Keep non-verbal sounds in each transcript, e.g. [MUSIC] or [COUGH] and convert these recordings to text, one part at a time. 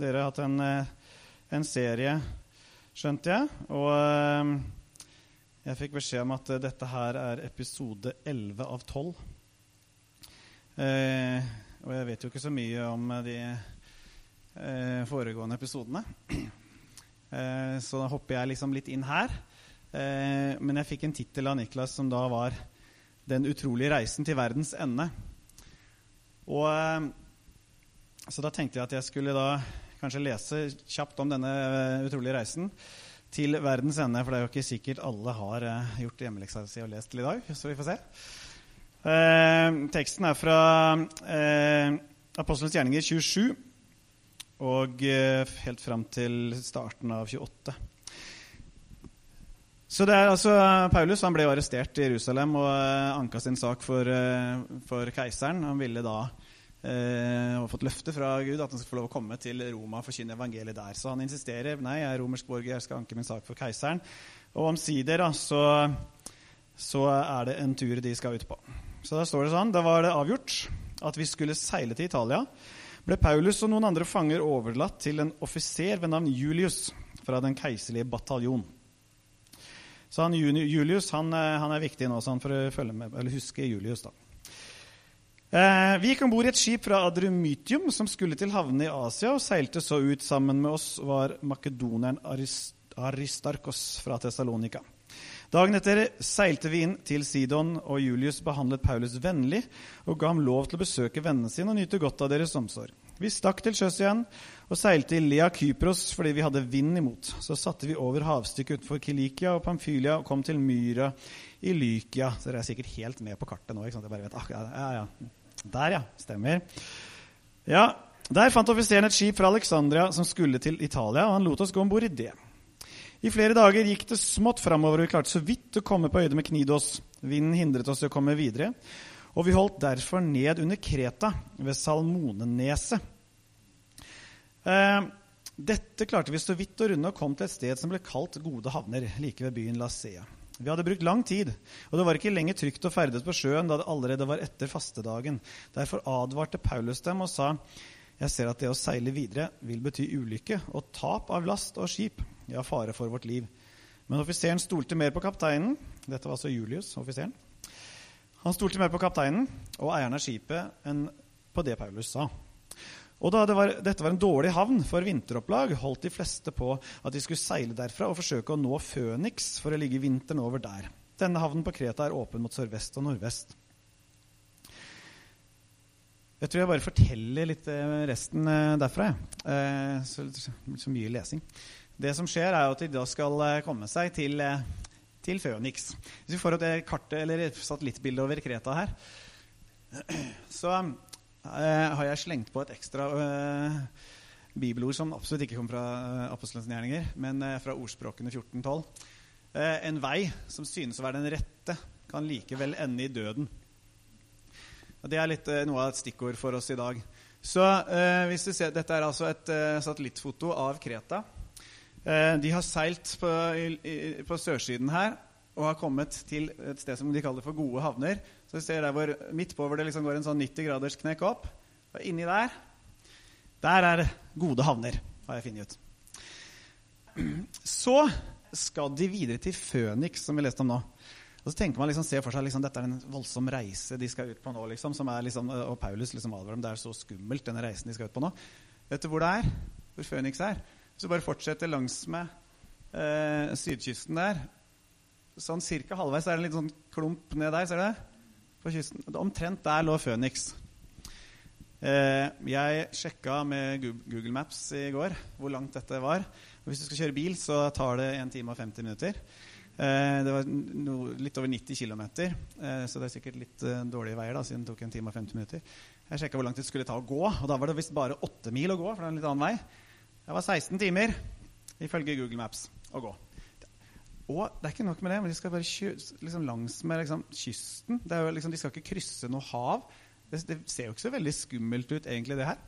Dere har hatt en, eh, en serie, skjønte jeg. Og eh, jeg fikk beskjed om at eh, dette her er episode 11 av 12. Eh, og jeg vet jo ikke så mye om de foregående episodene. [CLEARS THROAT] Så da hopper jeg liksom litt inn her. Men jeg fikk en tittel av Niklas som da var 'Den utrolige reisen til verdens ende'. Og, så da tenkte jeg at jeg skulle da kanskje lese kjapt om denne utrolige reisen til verdens ende. For det er jo ikke sikkert alle har gjort hjemmeleksa si og lest til i dag. Så vi får se. Eh, teksten er fra eh, Apostelens gjerninger 27 og eh, helt fram til starten av 28. Så det er altså Paulus han ble arrestert i Jerusalem og eh, anka sin sak for, eh, for keiseren. Han ville da eh, ha fått løfte fra Gud at han skal få lov å komme til Roma og forkynne evangeliet der. Så han insisterer. Nei, jeg er romersk borger, jeg skal anke min sak for keiseren. Og omsider så, så er det en tur de skal ut på. Så da står det sånn Da var det avgjort at vi skulle seile til Italia ble Paulus og noen andre fanger overlatt til en offiser ved navn Julius fra den keiserlige bataljon. Så han, Julius han, eh, han, er viktig nå, så han får følge med, eller huske Julius. da. Eh, vi gikk om bord i et skip fra Adrumytium som skulle til havnene i Asia, og seilte så ut. Sammen med oss var makedoneren Arist Aristarkos fra Tessalonika. Dagen etter seilte vi inn til Sidon, og Julius behandlet Paulus vennlig og ga ham lov til å besøke vennene sine og nyte godt av deres omsorg. Vi stakk til sjøs igjen og seilte i Lea Kypros fordi vi hadde vind imot. Så satte vi over havstykket utenfor Kilikia og Pamphylia og kom til Myra i Lykia. Så dere er sikkert helt med på kartet nå. ikke sant? Jeg bare vet, ah, ja, ja. Der, ja. Stemmer. Ja, Der fant offiseren et skip fra Alexandria som skulle til Italia, og han lot oss gå om bord i det. I flere dager gikk det smått framover, og vi klarte så vidt å komme på øyde med Knidos. Vinden hindret oss i å komme videre, og vi holdt derfor ned under Kreta, ved Salmoneneset. Eh, dette klarte vi så vidt å runde og kom til et sted som ble kalt Gode havner, like ved byen Lasea. Vi hadde brukt lang tid, og det var ikke lenger trygt å ferdes på sjøen da det allerede var etter fastedagen. Derfor advarte Paulus dem og sa jeg ser at det å seile videre vil bety ulykke og tap av last og skip, ja, fare for vårt liv. Men offiseren stolte mer på kapteinen. Dette var altså Julius, offiseren. Han stolte mer på kapteinen og eieren av skipet enn på det Paulus sa. Og da det var, dette var en dårlig havn for vinteropplag, holdt de fleste på at de skulle seile derfra og forsøke å nå Føniks for å ligge vinteren over der. Denne havnen på Kreta er åpen mot sørvest og nordvest. Jeg tror jeg bare forteller litt eh, resten eh, derfra. Eh, så, så mye lesing. Det som skjer, er at de da skal komme seg til, til Føniks. Hvis vi får opp det kartet, eller litt satellittbilde over Kreta her, [CLEARS THROAT] så har jeg slengt på et ekstra uh, bibelord som absolutt ikke kommer fra uh, apostelens gjerninger, men fra ordspråkene 1412. en vei som synes å være den rette, kan likevel ende i døden. Og Det er litt, eh, noe av et stikkord for oss i dag. Så eh, hvis du ser, Dette er altså et eh, satellittfoto av Kreta. Eh, de har seilt på, i, på, sørsiden her og har kommet til et sted som de kaller for gode havner. Så vi ser der hvor Midt på hvor det liksom går en sånn 90 graders knekk opp. Og inni der der er gode havner, har jeg funnet ut. Så skal de videre til Føniks, som vi leste om nå. Og så tenker man liksom, ser for seg liksom, dette er en voldsom reise de skal ut på nå. Liksom, liksom, og Paulus liksom advarer dem det er så skummelt, denne reisen de skal ut på nå. Vet du hvor det er? Hvor Phoenix er? Hvis du bare fortsetter langsmed eh, sydkysten der Sånn cirka halvveis er det en liten sånn klump ned der. ser du det? På kysten. Omtrent der lå Phoenix. Eh, jeg sjekka med Google Maps i går hvor langt dette var. Og hvis du skal kjøre bil, så tar det 1 time og 50 minutter. Eh, det var no, litt over 90 km, eh, så det er sikkert litt uh, dårlige veier. da, siden det tok en time og 50 minutter. Jeg sjekka hvor langt det skulle ta å gå, og da var det visst bare 8 mil å gå. for det er en litt annen vei. Det var 16 timer, ifølge Google Maps, å gå. Og det er ikke nok med det, men de skal bare liksom, langs med liksom, kysten. Liksom, de skal ikke krysse noe hav. Det, det, ser jo ikke så veldig skummelt ut, egentlig, det her.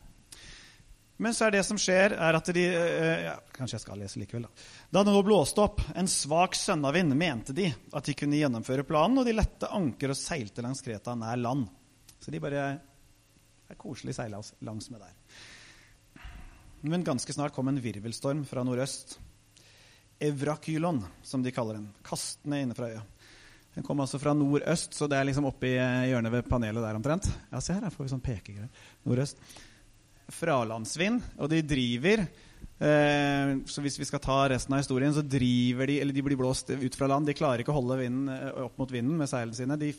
Men så er det som skjer, er at de eh, ja, Kanskje jeg skal lese likevel, da. Da det nå blåste opp en svak sønnavind, mente de at de kunne gjennomføre planen, og de lette anker og seilte langs Kreta nær land. Så de bare er koselig seila langs med der. Men ganske snart kom en virvelstorm fra nordøst. Evrakylon, som de kaller den. Kastende inne fra øya. Den kom altså fra nordøst, så det er liksom oppi hjørnet ved panelet der omtrent. Ja, se her, her får vi sånn pekegreier. Nordøst. Fralandsvind, og de driver eh, Så hvis vi skal ta resten av historien, så driver de Eller de blir blåst ut fra land. De klarer ikke å holde vinden eh, opp mot vinden med seilene sine. De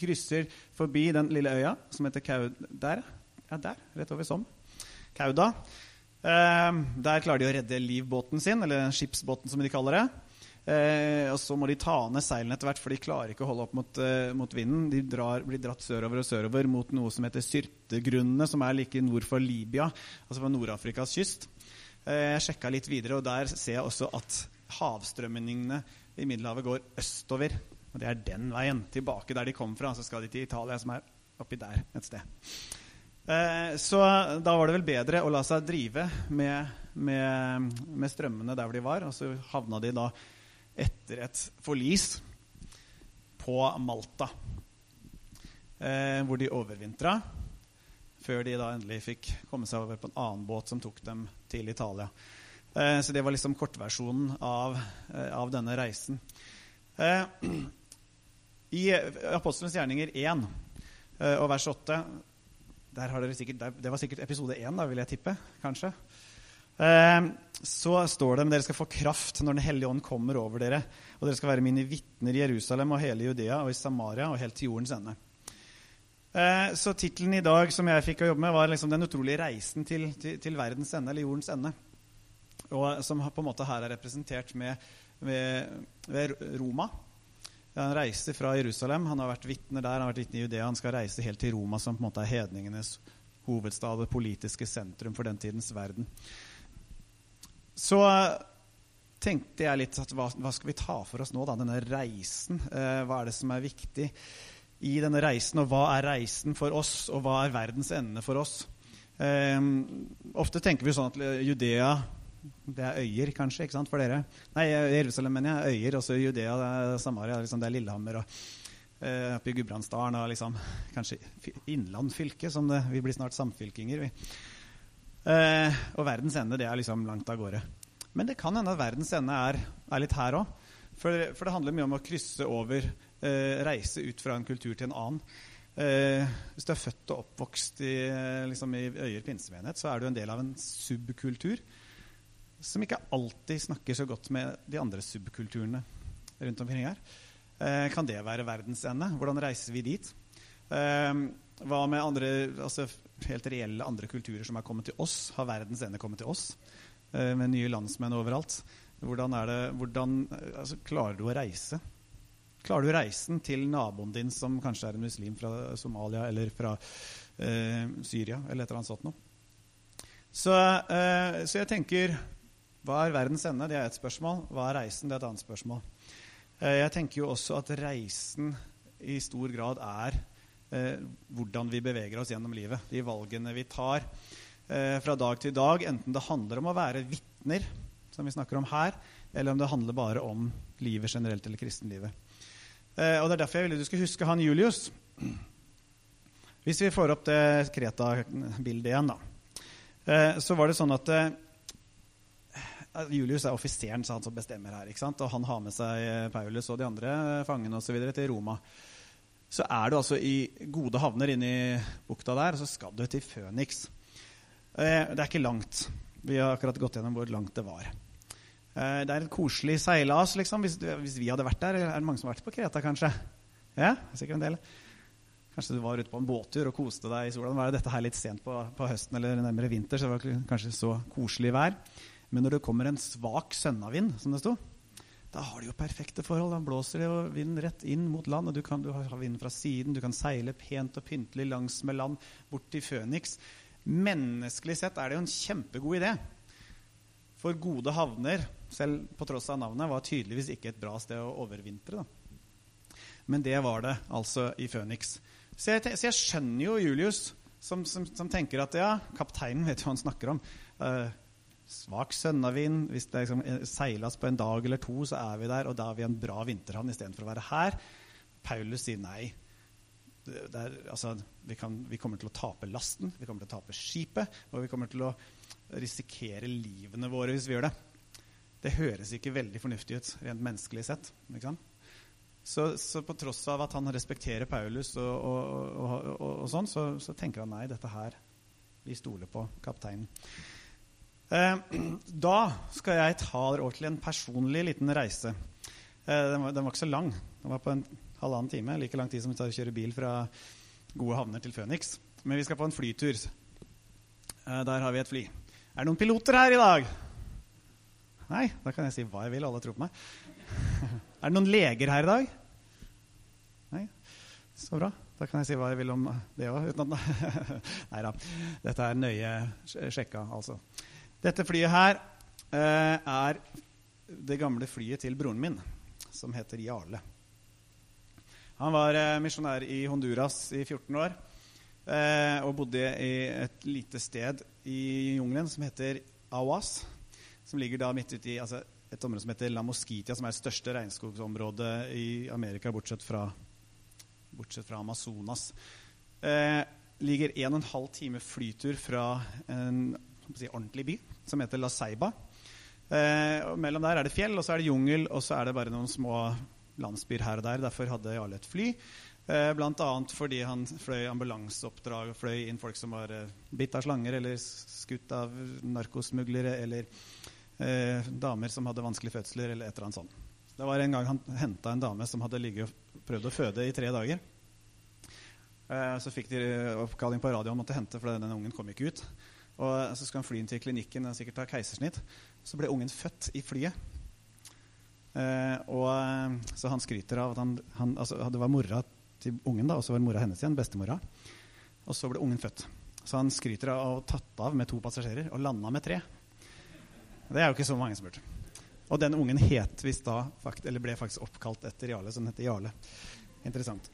krysser forbi den lille øya som heter Kaud... Der. Ja, der. Rett over Som. Kauda. Eh, der klarer de å redde livbåten sin, eller skipsbåten, som de kaller det. Eh, og så må de ta ned seilene etter hvert, for de klarer ikke å holde opp mot, eh, mot vinden. De drar, blir dratt sørover og sørover mot noe som heter Syrtegrunnene, som er like nord for Libya, altså på Nord-Afrikas kyst. Jeg sjekka litt videre, og der ser jeg også at havstrømningene i Middelhavet går østover. Og det er den veien. Tilbake der de kom fra. Så skal de til Italia, som er oppi der et sted. Eh, så da var det vel bedre å la seg drive med, med, med strømmene der hvor de var. Og så havna de da etter et forlis på Malta, eh, hvor de overvintra. Før de da endelig fikk komme seg over på en annen båt som tok dem til Italia. Eh, så det var liksom kortversjonen av, eh, av denne reisen. Eh, [CLEARS THROAT] I Apostelens gjerninger 1 eh, og vers 8 sikkert, Det var sikkert episode 1, da, vil jeg tippe. Kanskje. Eh, så står det men dere skal få kraft når Den hellige ånd kommer over dere. Og dere skal være mine vitner i Jerusalem og hele Judea og i Samaria og helt til jordens ende. Eh, så tittelen i dag som jeg fikk å jobbe med, var liksom 'Den utrolige reisen til, til, til, verdens ende', eller jordens ende. Og Som på en måte her er representert med, med, ved Roma. Han reiste fra Jerusalem. Han har vært vitne der, han har vært vitne i Judea. Han skal reise helt til Roma, som på en måte er hedningenes hovedstad, det politiske sentrum for den tidens verden. Så tenkte jeg litt at hva, hva, skal vi ta for oss nå, da? Denne reisen. Eh, hva er det som er viktig i denne reisen? Og hva er reisen for oss, og hva er verdens ende for oss? Eh, ofte tenker vi sånn at Judea det er øyer, kanskje, ikke sant, for dere? Nei, Jerusalem mener jeg. Øyer. Også Judea, det er Samaria, liksom, det er Lillehammer. og uh, Oppe i Gudbrandsdalen og liksom, kanskje Innland fylke, som det, vi blir snart samfylkinger. vi. Eh, og verdens ende det er liksom langt av gårde. Men det kan hende at verdens ende er, er litt her òg. For, for, det handler mye om å krysse over, eh, reise ut fra en kultur til en annen. Eh, hvis du er født og oppvokst i, liksom i Øyer pinsemenighet, så er du en del av en subkultur som ikke alltid snakker så godt med de andre subkulturene rundt omkring her. Eh, kan det være verdens ende? Hvordan reiser vi dit? Eh, hva med andre, altså helt reelle andre kulturer som er kommet til oss? Har verdens ende kommet til oss? Eh, med nye landsmenn overalt. Hvordan, det, hvordan altså, klarer du å reise? Klarer du reisen til naboen din som kanskje er en muslim fra Somalia eller fra eh, Syria eller et eller annet sånt noe? Så, eh, så, jeg tenker Hva er verdens ende? Det er et spørsmål. Hva er reisen? Det er et annet spørsmål. Eh, jeg tenker jo også at reisen i stor grad er eh, hvordan vi beveger oss gjennom livet. De valgene vi tar eh, fra dag til dag, enten det handler om å være vitner, som vi snakker om her, eller om det handler bare om livet generelt eller kristenlivet. Og Det er derfor jeg ville du skulle huske han Julius. Hvis vi får opp det Kreta-bildet igjen, da. Så var det sånn at Julius er offiseren han som bestemmer her. ikke sant? Og han har med seg eh, Paulus og de andre fangene og så til Roma så er du altså i gode havner inne i bukta der, og så skal du til Phoenix. Eh, det er ikke langt. Vi har akkurat gått gjennom hvor langt det var. Eh, det er et koselig seilas, liksom. Hvis, hvis, vi hadde vært der. Er det mange som har vært på Kreta, kanskje? Ja, sikkert en del. Kanskje du var ute på en båttur og koste deg i sola. Var dette her litt sent på, på, høsten eller nærmere vinter, så det var kanskje så koselig vær. Men når det kommer en svak sønnavind, som det sto, da har du jo perfekte forhold. Da blåser det jo vinden rett inn mot land. og Du kan du har vinden fra siden, du kan seile pent og pyntelig langs med land bort til Føniks. Menneskelig sett er det jo en kjempegod idé. For gode havner, selv på tross av navnet, var tydeligvis ikke et bra sted å overvintre. Da. Men det var det altså i Føniks. Så så jeg skjønner jo Julius, som, som, som, tenker at ja, kapteinen vet jo hva han snakker om. Uh, svak sønnavind. Hvis det liksom seiles på en dag eller to, så er vi der, og da er vi en bra vinterhavn istedenfor å være her. Paulus sier nei. er, altså, vi, kan, vi, kommer til å tape lasten, vi kommer til å tape skipet, og vi kommer til å risikere livene våre hvis vi gjør det. Det høres ikke veldig fornuftig ut rent menneskelig sett. Så, så, på tross av at han respekterer Paulus, og, og, og, og sånn, så, så, tenker han nei, dette her Vi stoler på kapteinen. Eh, da skal jeg ta dere over til en personlig liten reise. Eh, den, var, den var ikke så lang. Den var på en halvannen time. Like lang tid som det tar å kjøre bil fra gode havner til Phoenix. Men vi skal på en flytur. Eh, der har vi et fly. Er det noen piloter her i dag? Nei, da kan jeg si hva jeg vil. Alle tror på meg. [LAUGHS] er det noen leger her i dag? Nei? Så bra. Da kan jeg si hva jeg vil om det òg. Nei da. Dette er nøye sjekka, altså. Dette flyet her eh, er det gamle flyet til broren min, som heter Jarle. Han var eh, misjonær i Honduras i 14 år eh, og bodde i et lite sted i jungelen som heter Awas. Som ligger da midt ute i altså, et område som heter La Mosquitia, som er det største regnskogsområdet i Amerika, bortsett fra, bortsett fra Amazonas. Eh, ligger en og en halv time flytur fra en si, ordentlig by som heter La Ceiba. Eh, mellom der er det fjell, og så er det jungel, og så er det bare noen små landsbyer her og der. Derfor hadde Jarle et fly. Eh, Bl.a. fordi han fløy ambulanseoppdrag og fløy inn folk som var eh, bitt av slanger eller skutt av narkosmuglere eller eh, damer som hadde vanskelige fødsler eller et eller annet sånt. Det var en gang han henta en dame som hadde ligget og prøvd å føde i tre dager. Eh, så fikk de oppkalling på radioen måtte hente, for denne ungen kom ikke ut. Og Så skulle han fly inn til klinikken og sikkert ta keisersnitt. Så ble ungen født i flyet. Eh, og, eh, så han skryter av at han, han altså, det var mora til ungen, da, og så var mora hennes igjen, bestemora. Og så ble ungen født. Så han skryter av å ha tatt av med to passasjerer og landa med tre. Det er jo ikke så mange som burde. Og den ungen het visst da, eller ble faktisk oppkalt etter Jarle, så den heter Jarle. Interessant.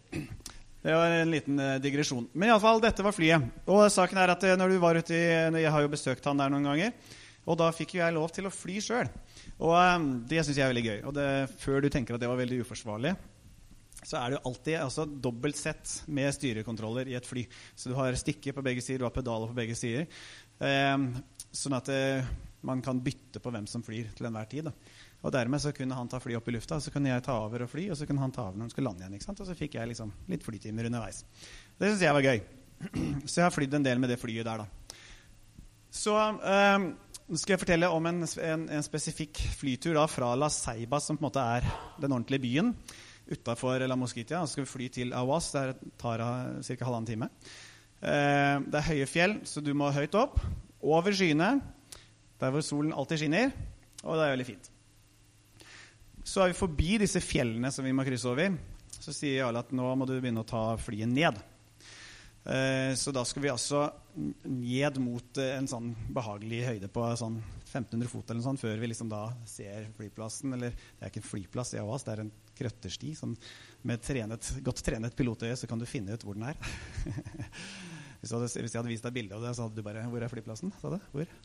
Det var en liten uh, digresjon. Men iallfall, dette var flyet. Og saken er at uh, når du var ute i, Jeg har jo besøkt han der noen ganger. Og da fikk jo jeg lov til å fly sjøl. Og det syns jeg er veldig gøy. Og det, før du tenker at det var veldig uforsvarlig, så er det jo alltid altså, dobbelt sett med styrekontroller i et fly. Så du har stikke på begge sider, du har pedaler på begge sider. Um, sånn at det, man kan bytte på hvem som flyr til enhver tid. Da. Og dermed så kunne han ta fly opp i lufta, så kunne jeg ta over og fly, og så kunne han ta over når han skulle lande igjen. ikke sant? Og så fikk jeg liksom litt flytimer underveis. Det syns jeg var gøy. [CLEARS THROAT] Så jeg har flydd en del med det flyet der, da. Så um, skal jeg fortelle om en, en, en spesifikk flytur da, fra La Seiba, som på en måte er den ordentlige byen, utafor La Mosquitia. Så skal vi fly til Awas. Det tar ca. halvannen time. Eh, det er høye fjell, så du må høyt opp. Over skyene, der hvor solen alltid skinner. Og det er veldig fint. Så er vi forbi disse fjellene som vi må krysse over. Så sier Jarle at nå må du begynne å ta flyet ned. Eh, så da skal vi altså ned mot eh, en sånn behagelig høyde på sånn 1500 fot eller sånt, før vi liksom da ser flyplassen. Eller det er ikke en flyplass i Awas, det er en krøttersti. Sånn, med trenet, godt trenet pilotøye så kan du finne ut hvor den er. [LAUGHS] hvis, jeg hadde vist deg bilde av det, så hadde du bare 'Hvor er flyplassen?' sa du. Hvor?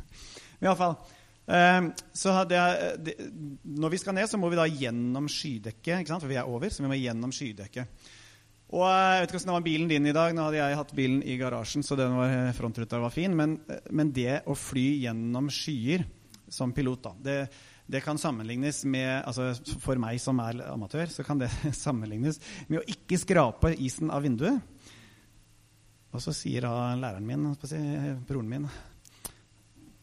[LAUGHS] Men iallfall. Um, så det, det, når vi skal ned, så må vi da gjennom skydekket. For vi er over, så vi må gjennom skydekket. Og jeg vet ikke hvordan det var bilen din i dag. Nå hadde jeg hatt bilen i garasjen, så den var, frontruta var fin. Men, men, det å fly gjennom skyer som pilot, da, det, det kan sammenlignes med altså For meg som er amatør, så kan det [LAUGHS] sammenlignes med å ikke skrape isen av vinduet. Og så sier da læreren min, broren min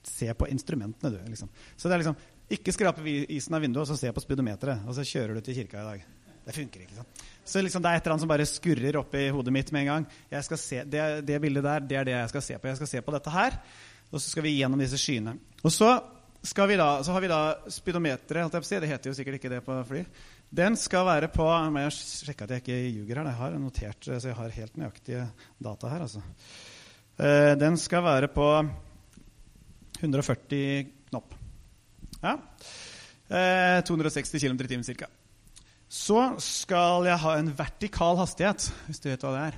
Se på instrumentene, du. Liksom. Så det er liksom Ikke skrape isen av vinduet, og så se på speedometeret. Og så kjører du til kirka i dag. Det funker ikke. sant? Så liksom det er et eller annet som bare skurrer oppi hodet mitt med en gang. Jeg skal Se, det, det, bildet der, det er det jeg skal se på. Jeg skal se på dette her, og så skal vi gjennom disse skyene. Og så, vi da, så har vi da speedometeret. Det heter jo sikkert ikke det på fly. Den skal være på må Jeg sjekke at jeg ikke ljuger her. Jeg har notert, så jeg har helt nøyaktige data her. Altså. Eh, den skal være på 140 knopp. Ja. 260 km i timen ca så skal jeg ha en vertikal hastighet, hvis du vet hva det er.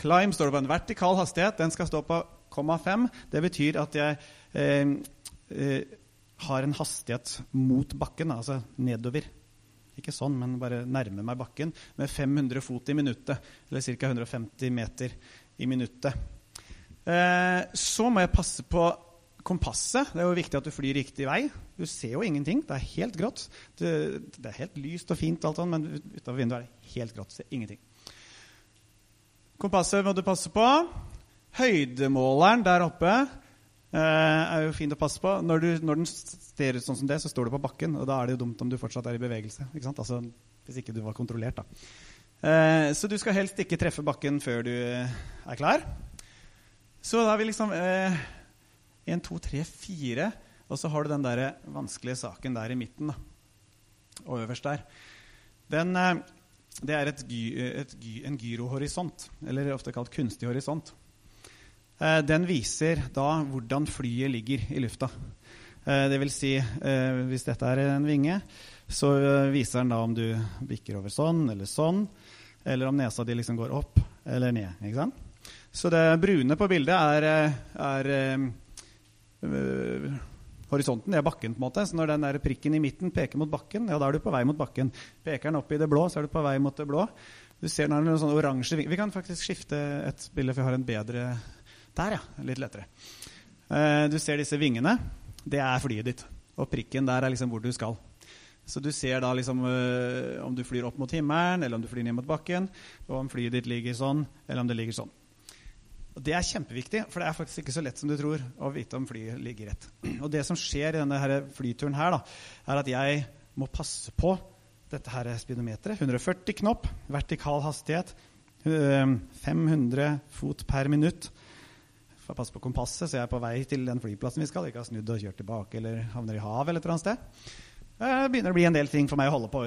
Climb står det på en vertikal hastighet. Den skal stå på 0,5. Det betyr at jeg eh, eh, har en hastighet mot bakken, altså nedover. ikke sånn, men bare nærme meg bakken, med 500 fot i minuttet. Eller ca. 150 meter i minuttet. Eh, så må jeg passe på kompasset. Det er jo viktig at du flyr riktig vei. Du ser jo ingenting. Det er helt grått. Det, det er helt lyst og fint, alt sånt, men utafor vinduet er det helt grått. Ser ingenting. Kompasset må du passe på. Høydemåleren der oppe eh, er jo fint å passe på. Når, du, når, den ser ut sånn som det, så står du på bakken, og da er det jo dumt om du fortsatt er i bevegelse. Altså, hvis ikke du var kontrollert, da. Eh, så du skal helst ikke treffe bakken før du er klar. Så da har vi liksom eh, 1, 2, 3, 4. Og så har du den der vanskelige saken der i midten. Da. Og øverst der. Den, eh, det er et et en gyrohorisont, eller ofte kalt kunstig horisont. Eh, den viser da hvordan flyet ligger i lufta. Eh, det vil si, hvis dette er en vinge, så viser den da om du bikker over sånn eller sånn, eller om nesa di liksom går opp eller ned. Så det brune på bildet er, er øh, horisonten, det er bakken. på en måte. Så når den der prikken i midten peker mot bakken, ja, da er du på vei mot bakken. Peker den opp i det blå, så er du på vei mot det blå. Du ser når noen sånn oransje Vi kan faktisk skifte et bilde, for vi har en bedre Der, ja. Litt lettere. Uh, du ser disse vingene. Det er flyet ditt. Og prikken der er liksom hvor du skal. Så du ser da liksom uh, om du flyr opp mot himmelen, eller om du flyr ned mot bakken, og om flyet ditt ligger sånn, eller om det ligger sånn. Og Det er kjempeviktig, for det er faktisk ikke så lett som du tror å vite om flyet ligger rett. Og Det som skjer i denne her flyturen, her da, er at jeg må passe på dette her speedometeret. 140 knopp, vertikal hastighet, 500 eh, fot per minutt. Får passe på kompasset, så jeg er på vei til den flyplassen vi skal. Ikke har snudd og kjørt tilbake eller havner i havet eller et eller annet sted. Det begynner å bli en del ting for meg å holde på.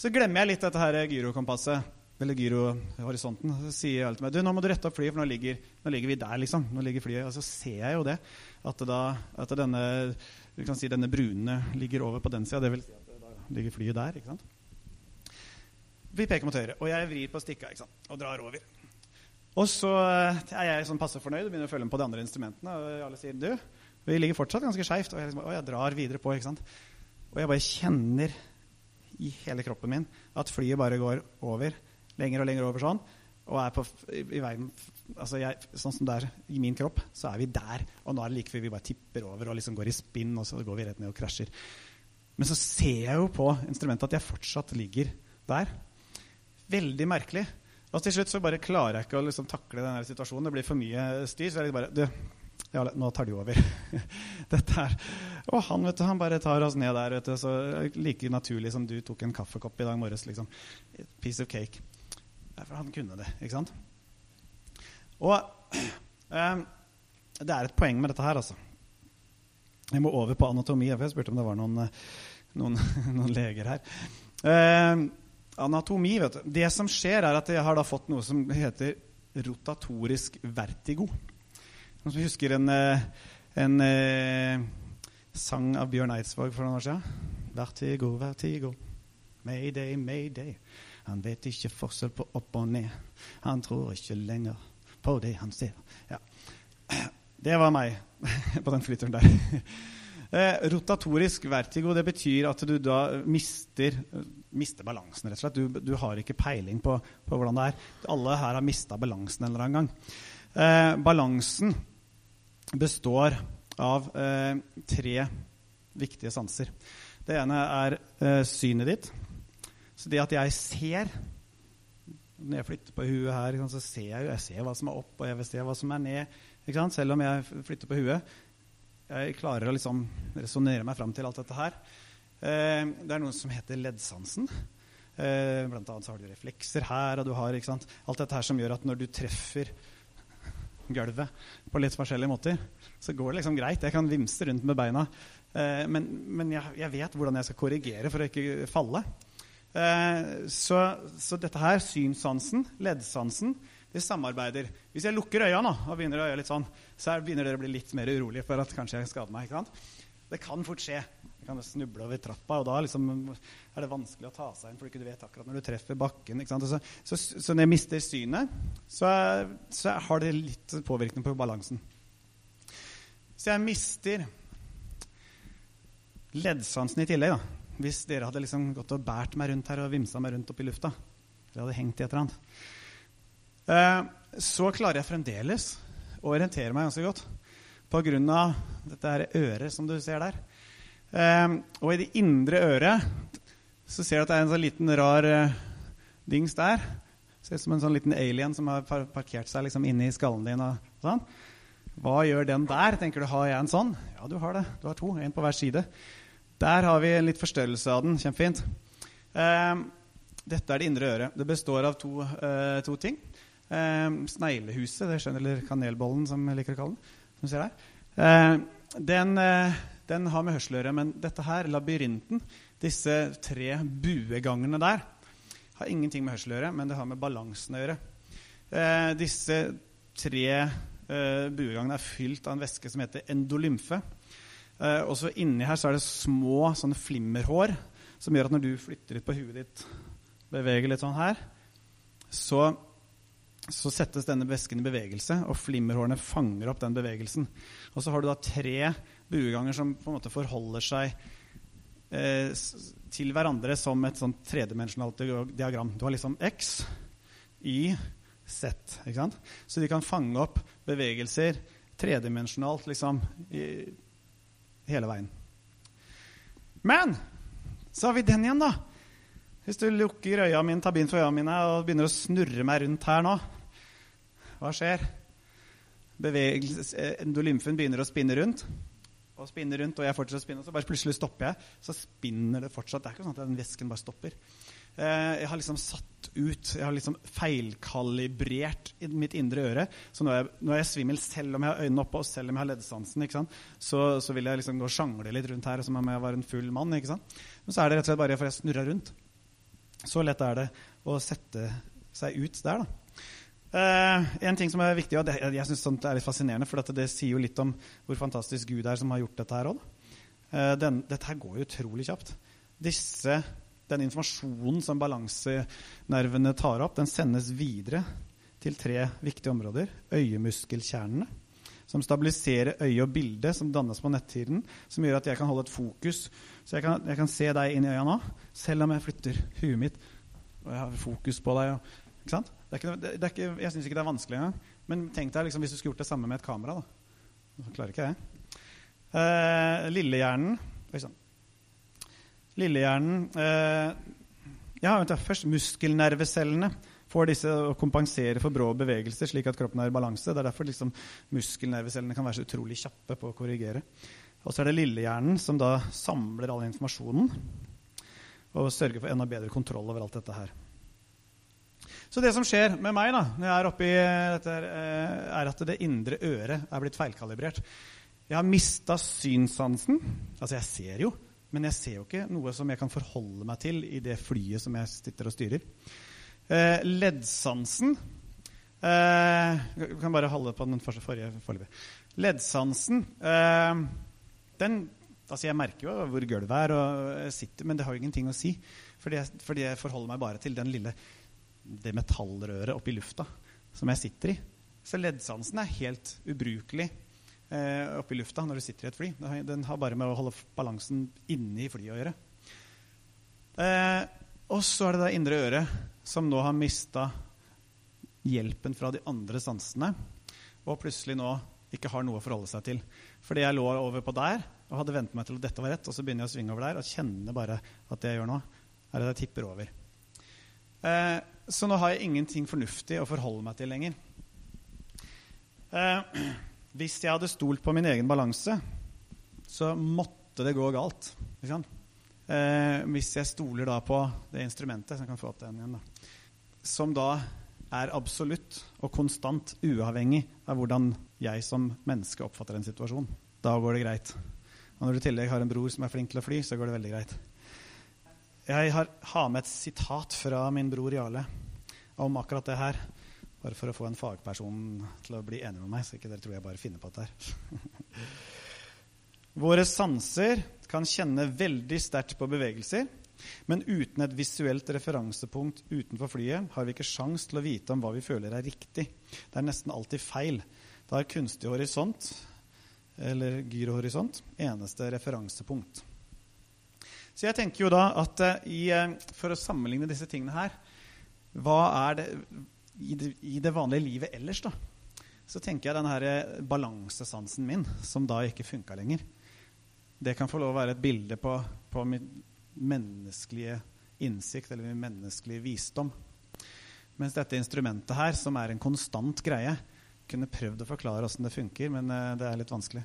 Så glemmer jeg litt dette her gyrokompasset eller gyrohorisonten, så sier jeg til meg du, nå må du rette opp flyet, for nå ligger, nå ligger vi der. liksom. Nå ligger flyet, Og så ser jeg jo det, at, da, at denne, si denne brune ligger over på den sida. Det vil si at da ligger flyet der. ikke sant? Vi peker mot høyre, og jeg vrir på stikka ikke sant? og drar over. Og så eh, er jeg sånn passe fornøyd og begynner å følge med på de andre instrumentene. Og alle sier du, vi ligger fortsatt ganske skeivt. Og, liksom, og jeg drar videre på. ikke sant? Og jeg bare kjenner i hele kroppen min at flyet bare går over lenger og lenger over sånn. Og er på, i, i veien, altså jeg, sånn som det er i min kropp, så er vi der. Og nå er det like før vi bare tipper over og liksom går i spinn, og så går vi rett ned og krasjer. Men så ser jeg jo på instrumentet at jeg fortsatt ligger der. Veldig merkelig. Og til slutt så bare klarer jeg ikke å liksom takle denne situasjonen. Det blir for mye styr. Så jeg bare du, ja, nå tar du over. [LAUGHS] Dette her. Og han vet du, han bare tar oss ned der. vet du, så Like naturlig som du tok en kaffekopp i dag morges. liksom. Piece of cake. For han kunne det. ikke sant? Og [CLEARS THROAT] eh, det er et poeng med dette her, altså. Jeg må over på anatomi. for Jeg spurte om det var noen, eh, noen, [LAUGHS] noen leger her. Eh, anatomi, vet du. Det som skjer, er at jeg har da fått noe som heter rotatorisk vertigo. Noen som husker en, eh, en eh, sang av Bjørn Eidsvåg for noen år siden? Vertigo, vertigo. Mayday, mayday. Han vet ikke forskjell på opp og ned. Han tror ikke lenger på det han ser. Ja. Det var meg [LAUGHS] på den flyturen der. Eh, rotatorisk vertigo det betyr at du da mister, mister balansen, rett og slett. Du, du har ikke peiling på, på, hvordan det er. Alle her har mista balansen en eller annen gang. Eh, balansen består av eh, tre viktige sanser. Det ene er eh, synet ditt. Så det at jeg ser Når jeg flytter på huet her, så ser jeg, jeg ser hva som er opp, og jeg vil se hva som er ned. Selv om jeg flytter på huet. Jeg klarer å liksom resonnere meg fram til alt dette her. Eh, det er noe som heter leddsansen. Eh, blant annet så har du reflekser her, og du har alt dette her som gjør at når du treffer gulvet på litt forskjellige måter, så går det liksom greit. Jeg kan vimse rundt med beina. Eh, men, men jeg, jeg, vet hvordan jeg skal korrigere for å ikke falle. Eh, så, så, dette her, synssansen, leddsansen, det samarbeider. Hvis jeg lukker øya nå, og begynner å gjøre litt sånn, så begynner dere å bli litt mer urolige for at kanskje jeg skader meg. ikke sant? Det kan fort skje. Jeg kan snuble over trappa, og da liksom er det vanskelig å ta seg inn. For du vet akkurat når du treffer bakken. Så, så, så, når jeg mister synet, så, så, har det litt påvirkning på balansen. Så jeg mister leddsansen i tillegg. da hvis dere hadde liksom gått og båret meg rundt her og vimsa meg rundt opp i lufta. Eller hadde hengt i et eller annet. Eh, så klarer jeg fremdeles å orientere meg ganske godt av dette her øret som du ser der. Eh, og i det indre øret så ser du at det er en sånn liten rar eh, dings der. Ser ut som en sånn liten alien som har parkert seg liksom inne i skallen din. og sånn. Hva gjør den der? Tenker du, Har jeg en sånn? Ja, du har det. Du har to. En på hver side. Der har vi en litt forstørrelse av den. Kjempefint. Eh, dette er det indre øret. Det består av to, eh, to ting. Eh, sneglehuset, det skjønner, eller kanelbollen, som jeg liker å kalle den. som ser der. Eh, den, eh, den, har med hørseløret. Men dette her, labyrinten, disse tre buegangene der, har ingenting med hørseløret, men det har med balansen å gjøre. Eh, disse tre buegangene buegangen er fylt av en væske som heter endolymfe. Uh, og så Inni her så er det små sånne flimmerhår som gjør at når du flytter litt på huet ditt, beveger litt sånn her, så, så settes denne væsken i bevegelse, og flimmerhårene fanger opp den bevegelsen. Og så har du da tre bueganger som på en måte forholder seg eh, til hverandre som et sånn tredimensjonalt diagram. Du har liksom X, Y Z. Ikke sant? Så de kan fange opp bevegelser tredimensjonalt liksom, i, hele veien. Men så har vi den igjen, da. Hvis du lukker øya mine, tar bind for øya mine og begynner å snurre meg rundt her nå, hva skjer? Endolymfen begynner å spinne rundt. Og spinner rundt, og jeg fortsetter å spinne, og så bare plutselig stopper jeg. Så spinner det fortsatt. Det er ikke sånn at den væsken bare stopper. Eh, jeg har liksom satt ut Jeg har liksom feilkalibrert i mitt indre øre. Så nå er, jeg, nå er jeg svimmel selv om jeg har øynene oppe og selv om jeg har leddsansen. Så, så, vil jeg liksom gå og sjangle litt rundt her som om jeg var en full mann. ikke sant? Men så er det rett og slett bare for jeg snurra rundt. Så lett er det å sette seg ut der. da. Uh, en ting som er viktig, og det, jeg synes sånt er litt fascinerende, for det sier jo litt om hvor fantastisk Gud er som har gjort dette her òg. Uh, dette her går jo utrolig kjapt. Disse den informasjonen som balansenervene tar opp, den sendes videre til tre viktige områder. Øyemuskelkjernene, som stabiliserer øye og bilde, som dannes på nettiden, som gjør at jeg kan holde et fokus. Så jeg kan, jeg kan se deg inn i øya nå, selv om jeg flytter huet mitt og jeg har fokus på deg. ikke sant? Det ikke, det ikke, jeg syns ikke det er vanskelig engang. Men tenk deg liksom, hvis du skulle gjort det samme med et kamera. da. Så klarer ikke jeg. Eh, lillehjernen Liksom. Lillehjernen eh, ja, vent da, Først muskelnervecellene får disse å kompensere for brå bevegelser, slik at kroppen er i balanse. Det er derfor liksom, muskelnervecellene kan være så utrolig kjappe på å korrigere. Og så er det lillehjernen som da samler all informasjonen og sørger for enda bedre kontroll over alt dette her. Så det som skjer med meg da, når jeg er oppi dette, eh, er at det indre øret er blitt feilkalibrert. Jeg har mista synssansen. Altså, jeg ser jo, men jeg ser jo ikke noe som jeg kan forholde meg til i det flyet som jeg sitter og styrer. Eh, leddsansen eh, Jeg kan bare holde på den forrige foreløpig. Leddsansen eh, den, altså Jeg merker jo hvor gulvet er, og sitter, men det har jo ingenting å si. Fordi jeg, fordi jeg forholder meg bare til den lille, det metallrøret oppi lufta som jeg sitter i. Så leddsansen er helt ubrukelig eh, oppe i lufta når du sitter i et fly. Den har bare med å holde balansen inni flyet å gjøre. Eh, og så er det det indre øret, som nå har mista hjelpen fra de andre sansene, og plutselig nå ikke har noe å forholde seg til. Fordi jeg lå over på der og hadde vent meg til at dette var rett, og så begynner jeg å svinge over der og kjenner bare at det jeg gjør nå, er at jeg tipper over. Eh, så nå har jeg ingenting fornuftig å forholde meg til lenger. Eh, hvis jeg hadde stolt på min egen balanse, så måtte det gå galt. Eh, hvis jeg stoler da på det instrumentet som kan få opp den igjen, da, som da er absolutt og konstant uavhengig av hvordan jeg som menneske oppfatter en situasjon, da går det greit. Og når du i tillegg har en bror som er flink til å fly, så går det veldig greit. Jeg har, har med et sitat fra min bror Jarle om akkurat det her. Bare for å få en fagperson til å bli enig med meg, så ikke dere tror jeg bare finner på dette her. [LAUGHS] Våre sanser kan kjenne veldig sterkt på bevegelser, men uten et visuelt referansepunkt utenfor flyet har vi ikke sjans til å vite om hva vi føler er riktig. Det er nesten alltid feil. Da er kunstig horisont, eller gyrohorisont, eneste referansepunkt. Så jeg tenker jo da at uh, i, uh, for å sammenligne disse tingene her Hva er det i, det i det, vanlige livet ellers, da? Så tenker jeg den her eh, balansesansen min, som da ikke funka lenger, det kan få lov å være et bilde på, på min menneskelige innsikt eller min menneskelige visdom. Mens dette instrumentet her, som er en konstant greie, kunne prøvd å forklare åssen det funker, men uh, det er litt vanskelig.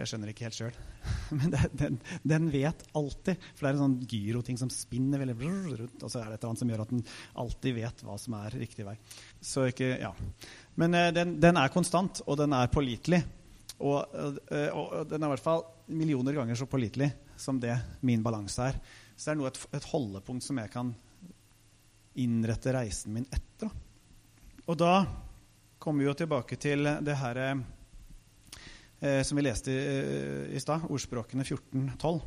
For jeg skjønner ikke helt sjøl. [LAUGHS] Men det, den, den, vet alltid. For det er en sånn gyroting som spinner veldig rundt, og så er det et eller annet som gjør at den alltid vet hva som er riktig vei. Så ikke, ja. Men uh, den, den, er konstant, og den er pålitelig. Og, og, og, den er i hvert fall millioner ganger så pålitelig som det min balanse er. Så det er noe et, et holdepunkt som jeg kan innrette reisen min etter. Og da kommer vi jo tilbake til det her eh, som vi leste eh, i stad, ordspråkene 14.12.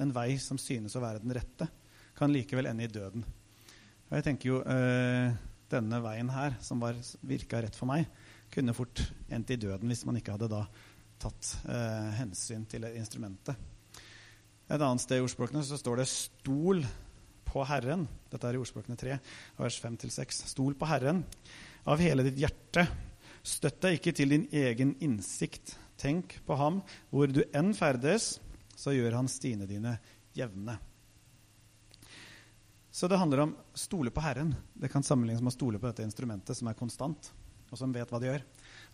En vei som synes å være den rette, kan likevel ende i døden. Og jeg tenker jo eh, denne veien her, som var, virka rett for meg, kunne fort endt i døden hvis man ikke hadde da tatt eh, hensyn til instrumentet. Et annet sted i ordspråkene så står det 'stol på Herren'. Dette er i ordspråkene 3, vers 5-6. Stol på Herren av hele ditt hjerte. Støtt deg ikke til din egen innsikt. Tenk på ham. Hvor du enn ferdes, så gjør han stiene dine jevne. Så det handler om stole på Herren. Det kan sammenlignes med å stole på dette instrumentet som er konstant, og som vet hva det gjør.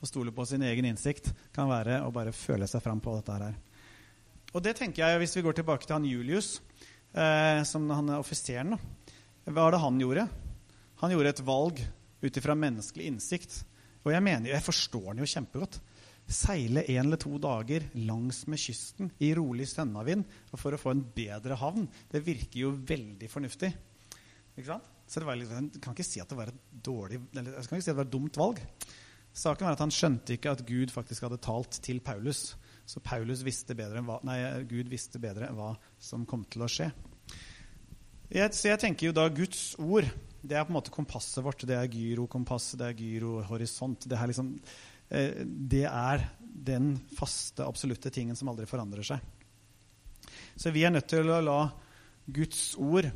Å stole på sin egen innsikt kan være å bare føle seg fram på dette her. Og det tenker jeg, Hvis vi går tilbake til han Julius, eh, som han er offiseren Hva var det han gjorde? Han gjorde et valg ut ifra menneskelig innsikt. Og jeg mener, jeg forstår han jo kjempegodt. Seile en eller to dager langs med kysten i rolig sønnavind for å få en bedre havn, det virker jo veldig fornuftig. Ikke sant? Så det var liksom, Jeg kan ikke si at det var et dårlig, eller jeg kan ikke si at det var et dumt valg. Saken var at Han skjønte ikke at Gud faktisk hadde talt til Paulus. Så Paulus visste bedre hva, nei, Gud visste bedre hva som kom til å skje. Jeg, så jeg tenker jo da Guds ord det er på en måte kompasset vårt. Det er gyrokompass, det er gyrohorisont. Det, er liksom, det er den faste, absolutte tingen som aldri forandrer seg. Så vi er nødt til å la Guds ord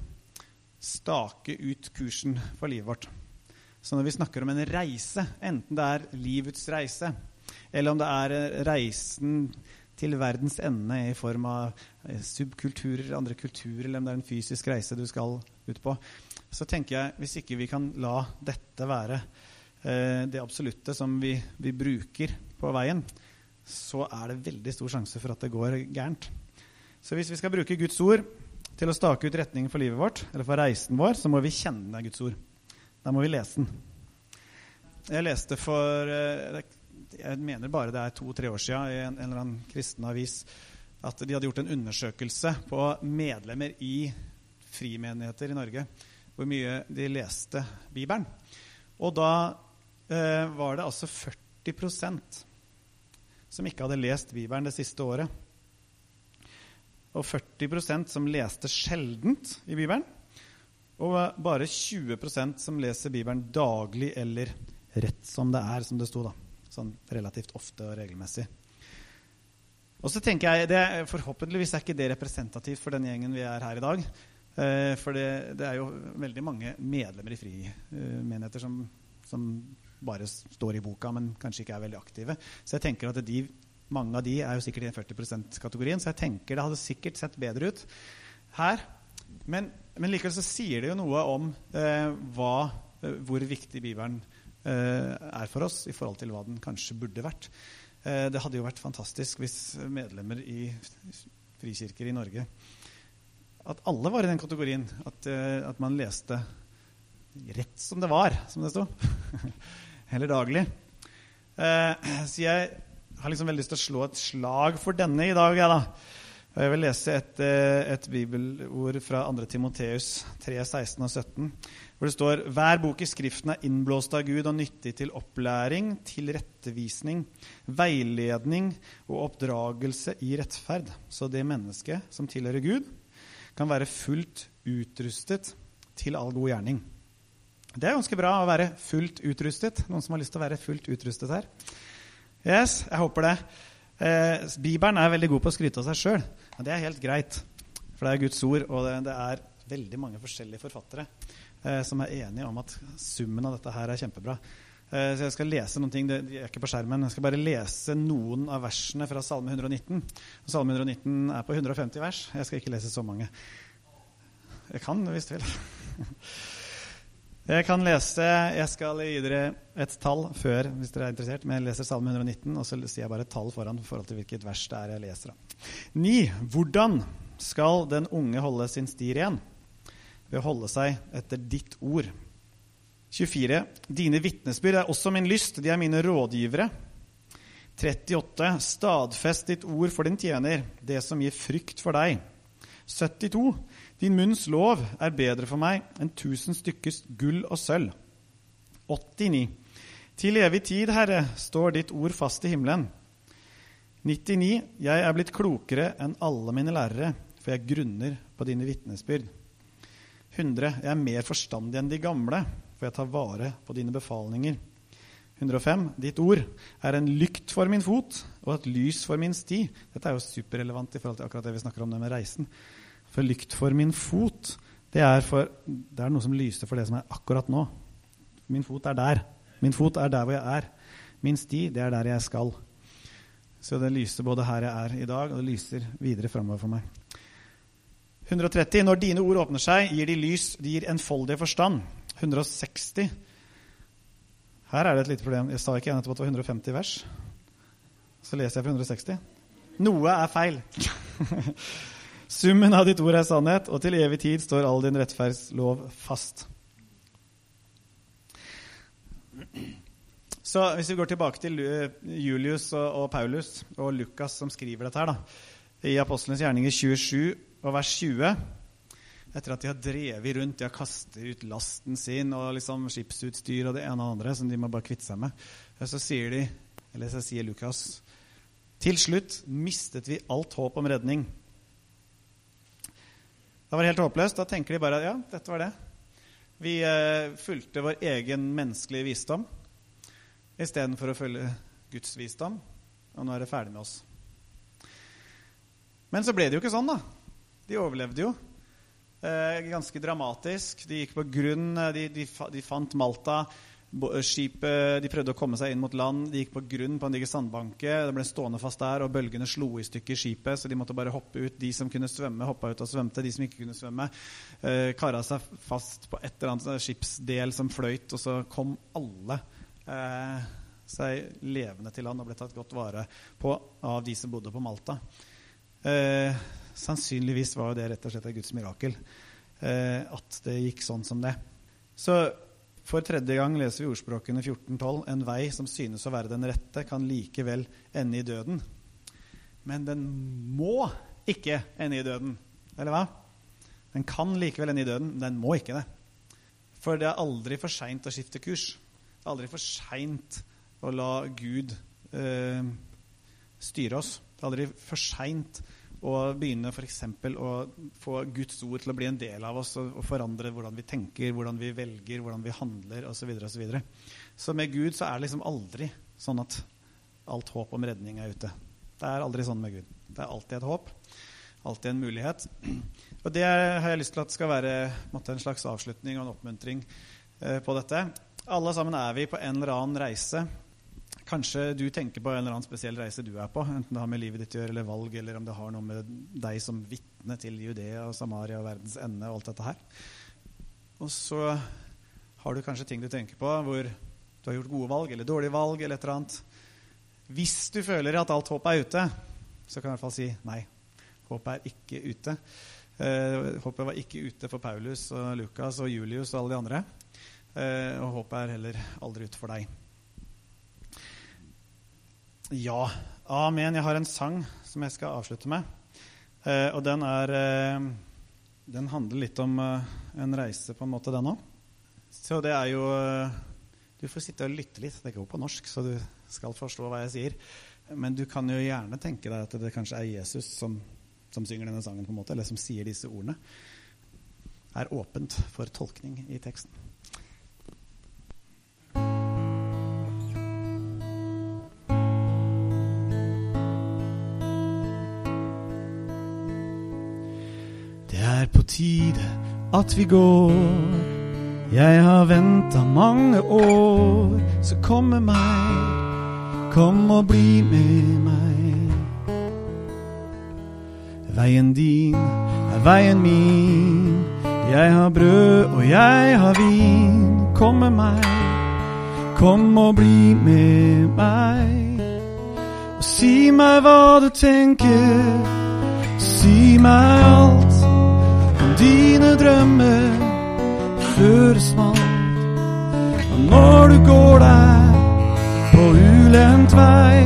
stake ut kursen for livet vårt. Så når vi snakker om en reise, enten det er livets reise, eller om det er reisen til verdens ende i form av eh, subkulturer, andre kulturer, eller om det er en fysisk reise du skal ut på, så tenker jeg hvis ikke vi kan la dette være eh, det absolutte som vi, vi, bruker på veien, så er det veldig stor sjanse for at det går gærent. Så hvis vi skal bruke Guds ord til å stake ut retningen for livet vårt, eller for reisen vår, så må vi kjenne Guds ord. Da må vi lese den. Jeg leste for eh, Jeg mener bare det er to-tre år siden i en, en eller annen kristen avis at de hadde gjort en undersøkelse på medlemmer i frimenigheter i Norge hvor mye de leste Bibelen. Og da eh, var det altså 40% som ikke hadde lest Bibelen det siste året. Og 40% som leste sjeldent i Bibelen. Og bare 20% som leser Bibelen daglig eller rett som det er, som det sto. da. Sånn relativt ofte og regelmessig. Og så tenker jeg, det, Forhåpentligvis er ikke det representativt for den gjengen vi er her i dag. Eh, for det, det, er jo veldig mange medlemmer i frimenigheter som, som, bare står i boka, men kanskje ikke er veldig aktive. Så jeg tenker at de, mange av de er jo sikkert i den 40 %-kategorien. Så jeg tenker det hadde sikkert sett bedre ut her. Men, men likevel så sier det jo noe om eh, hva, eh, hvor viktig Bibelen eh, er for oss i forhold til hva den kanskje burde vært. Eh, det hadde jo vært fantastisk hvis medlemmer i frikirker i Norge at alle var i den kategorien. At, uh, at man leste rett som det var, som det sto. [LAUGHS] Eller daglig. Uh, så jeg har liksom veldig lyst til å slå et slag for denne i dag. Ja, da. Jeg vil lese et, uh, et bibelord fra 2. Timoteus 3, 16 og 17, hvor det står Hver bok i Skriften er innblåst av Gud og nyttig til opplæring, tilrettevisning, veiledning og oppdragelse i rettferd, så det mennesket som tilhører Gud, kan være fullt utrustet til all god gjerning. Det er ganske bra å være fullt utrustet. Noen som har lyst til å være fullt utrustet her? Yes, jeg håper det. Eh, Bibelen er veldig god på å skryte av seg sjøl. Ja, det er helt greit. For det er Guds ord, og det, det er veldig mange forskjellige forfattere eh, som er enige om at summen av dette her er kjempebra. Eh, så jeg skal lese noen ting, det er ikke på skjermen. Jeg skal bare lese noen av versene fra Salme 119. Og Salme 119 er på 150 vers. Jeg skal ikke lese så mange. Jeg kan hvis du vil. [LAUGHS] Jeg kan lese Jeg skal gi dere et tall før, hvis dere er interessert. Men jeg leser Salme 119, og så sier jeg bare et tall foran i forhold til hvilket vers det er jeg leser. Ni. Hvordan skal den unge holde sin sti ren? Ved å holde seg etter ditt ord. 24. Dine vitnesbyrd er også min lyst, de er mine rådgivere. 38. Stadfest ditt ord for din tjener, det som gir frykt for deg. 72. Din munns lov er bedre for meg enn tusen stykkers gull og sølv. 89. Til evig tid, Herre, står ditt ord fast i himmelen. 99. Jeg er blitt klokere enn alle mine lærere, for jeg grunner på dine vitnesbyrd. 100. Jeg er mer forstandig enn de gamle, for jeg tar vare på dine befalninger. 105. Ditt ord er en lykt for min fot og et lys for min sti. Dette er jo superrelevant i forhold til akkurat det vi snakker om det med reisen. For lykt for min fot, det er, for, det er noe som lyser for det som er akkurat nå. Min fot er der. Min fot er der hvor jeg er. Min sti, det er der jeg skal. Så det lyser både her jeg er i dag, og det lyser videre framover for meg. 130. Når dine ord åpner seg, gir de lys, de gir enfoldig forstand. 160. Her er det et lite problem. Jeg sa ikke igjen at det var 150 vers. Så leser jeg fra 160. Noe er feil. [LAUGHS] Summen av ditt ord er sannhet, og til evig tid står all din rettferdslov fast. Så Hvis vi går tilbake til Julius og, Paulus og Lukas som skriver dette her da, i Apostlenes gjerninger 27 og vers 20 Etter at de har drevet rundt, de har kastet ut lasten sin og liksom skipsutstyr og det ene og det andre som de må bare kvitte seg med, så sier de, eller så sier Lukas Til slutt mistet vi alt håp om redning. Da var det helt håpløst. Da tenker de bare ja, dette var det. Vi eh, fulgte vår egen menneskelige visdom istedenfor å følge Guds visdom. Og nå er det ferdig med oss. Men så ble det jo ikke sånn, da. De overlevde jo. Eh, ganske dramatisk. De gikk på grunn. Eh, de, de, de fant Malta. Skipet, De prøvde å komme seg inn mot land. De gikk på grunn på en diger sandbanke. Det ble stående fast der, og bølgene slo i stykker skipet, så de måtte bare hoppe ut. De som kunne svømme, hoppa ut og svømte. De som ikke kunne svømme, eh, kara seg fast på et eller annet skipsdel som fløyt, og så kom alle eh, seg levende til land og ble tatt godt vare på av de som bodde på Malta. Eh, sannsynligvis var jo det rett og slett et Guds mirakel eh, at det gikk sånn som det. Så for tredje gang leser vi ordspråkene 14.12.: En vei som synes å være den rette, kan likevel ende i døden. Men den må ikke ende i døden. Eller hva? Den kan likevel ende i døden, men den må ikke det. For det er aldri for seint å skifte kurs. Det er aldri for seint å la Gud eh, styre oss. Det er aldri for seint og begynne f.eks. å få Guds ord til å bli en del av oss og, og forandre hvordan vi tenker, hvordan vi velger, hvordan vi handler osv. Så, videre, og så, videre. så med Gud så er det liksom aldri sånn at alt håp om redning er ute. Det er aldri sånn med Gud. Det er alltid et håp. Alltid en mulighet. [CLEARS THROAT] Og det har jeg lyst til at skal være en slags avslutning og en oppmuntring eh, på dette. Alle sammen er vi på en eller annen reise Kanskje du tenker på en eller annen spesiell reise du er på, enten det har med livet ditt å gjøre eller valg, eller om det har noe med deg som vitne til Judea og Samaria og verdens ende og alt dette her. Og så har du kanskje ting du tenker på hvor du har gjort gode valg eller dårlige valg eller et eller annet. Hvis du føler at alt håp er ute, så kan jeg i hvert fall si nei. Håpet er ikke ute. Eh, håpet var ikke ute for Paulus og Lukas og Julius og alle de andre. Eh, og håpet er heller aldri ute for deg. Ja. Amen. Jeg har en sang som jeg skal avslutte med. Eh, og den er eh, Den handler litt om eh, en reise, på en måte, den òg. Så det er jo eh, Du får sitte og lytte litt. Det går på norsk, så du skal forstå hva jeg sier. Men du kan jo gjerne tenke deg at det kanskje er Jesus som, som synger denne sangen, på en måte, eller som sier disse ordene. Er åpent for tolkning i teksten. Tide at vi går. Jeg har venta mange år, så kom med meg, kom og bli med meg. Veien din er veien min, jeg har brød og jeg har vin. Kom med meg, kom og bli med meg. Og si meg hva du tenker, si meg alt dine drømmer før smalt. Og når du går der på ulendt vei,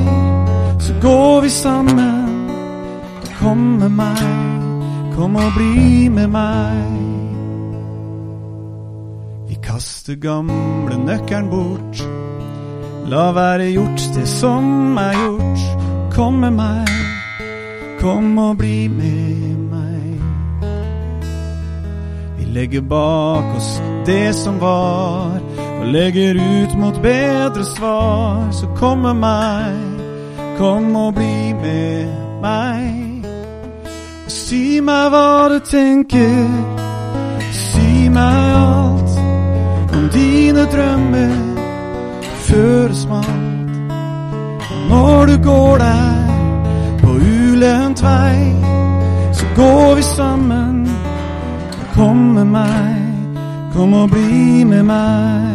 så går vi sammen. Kom med meg, kom og bli med meg. Vi kaster gamle nøkkelen bort. La være gjort det som er gjort. Kom med meg, kom og bli med meg. Legger bak oss det som var, og legger ut mot bedre svar. Så kom med meg, kom og bli med meg. Si meg hva du tenker, si meg alt om dine drømmer før det. Når du går der på ulendt vei, så går vi sammen. Kom med meg, kom og bli med meg.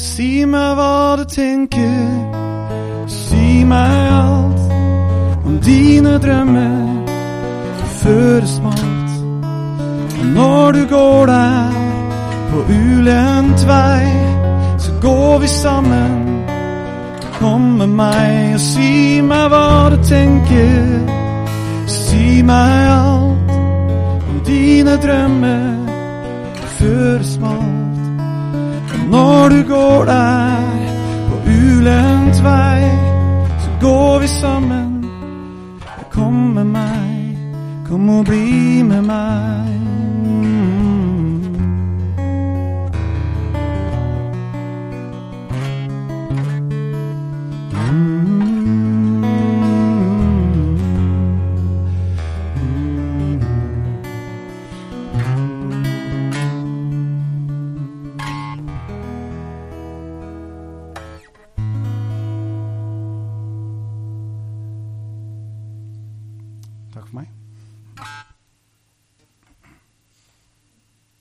Si meg hva du tenker, si meg alt om dine drømmer før det smalt. Når du går der på ulendt vei, så går vi sammen. Kom med meg og si meg hva du tenker, si meg alt om dine drømmer før det smalt. Når du går der på ulendt vei, så går vi sammen. Kom med meg, kom og bli med meg.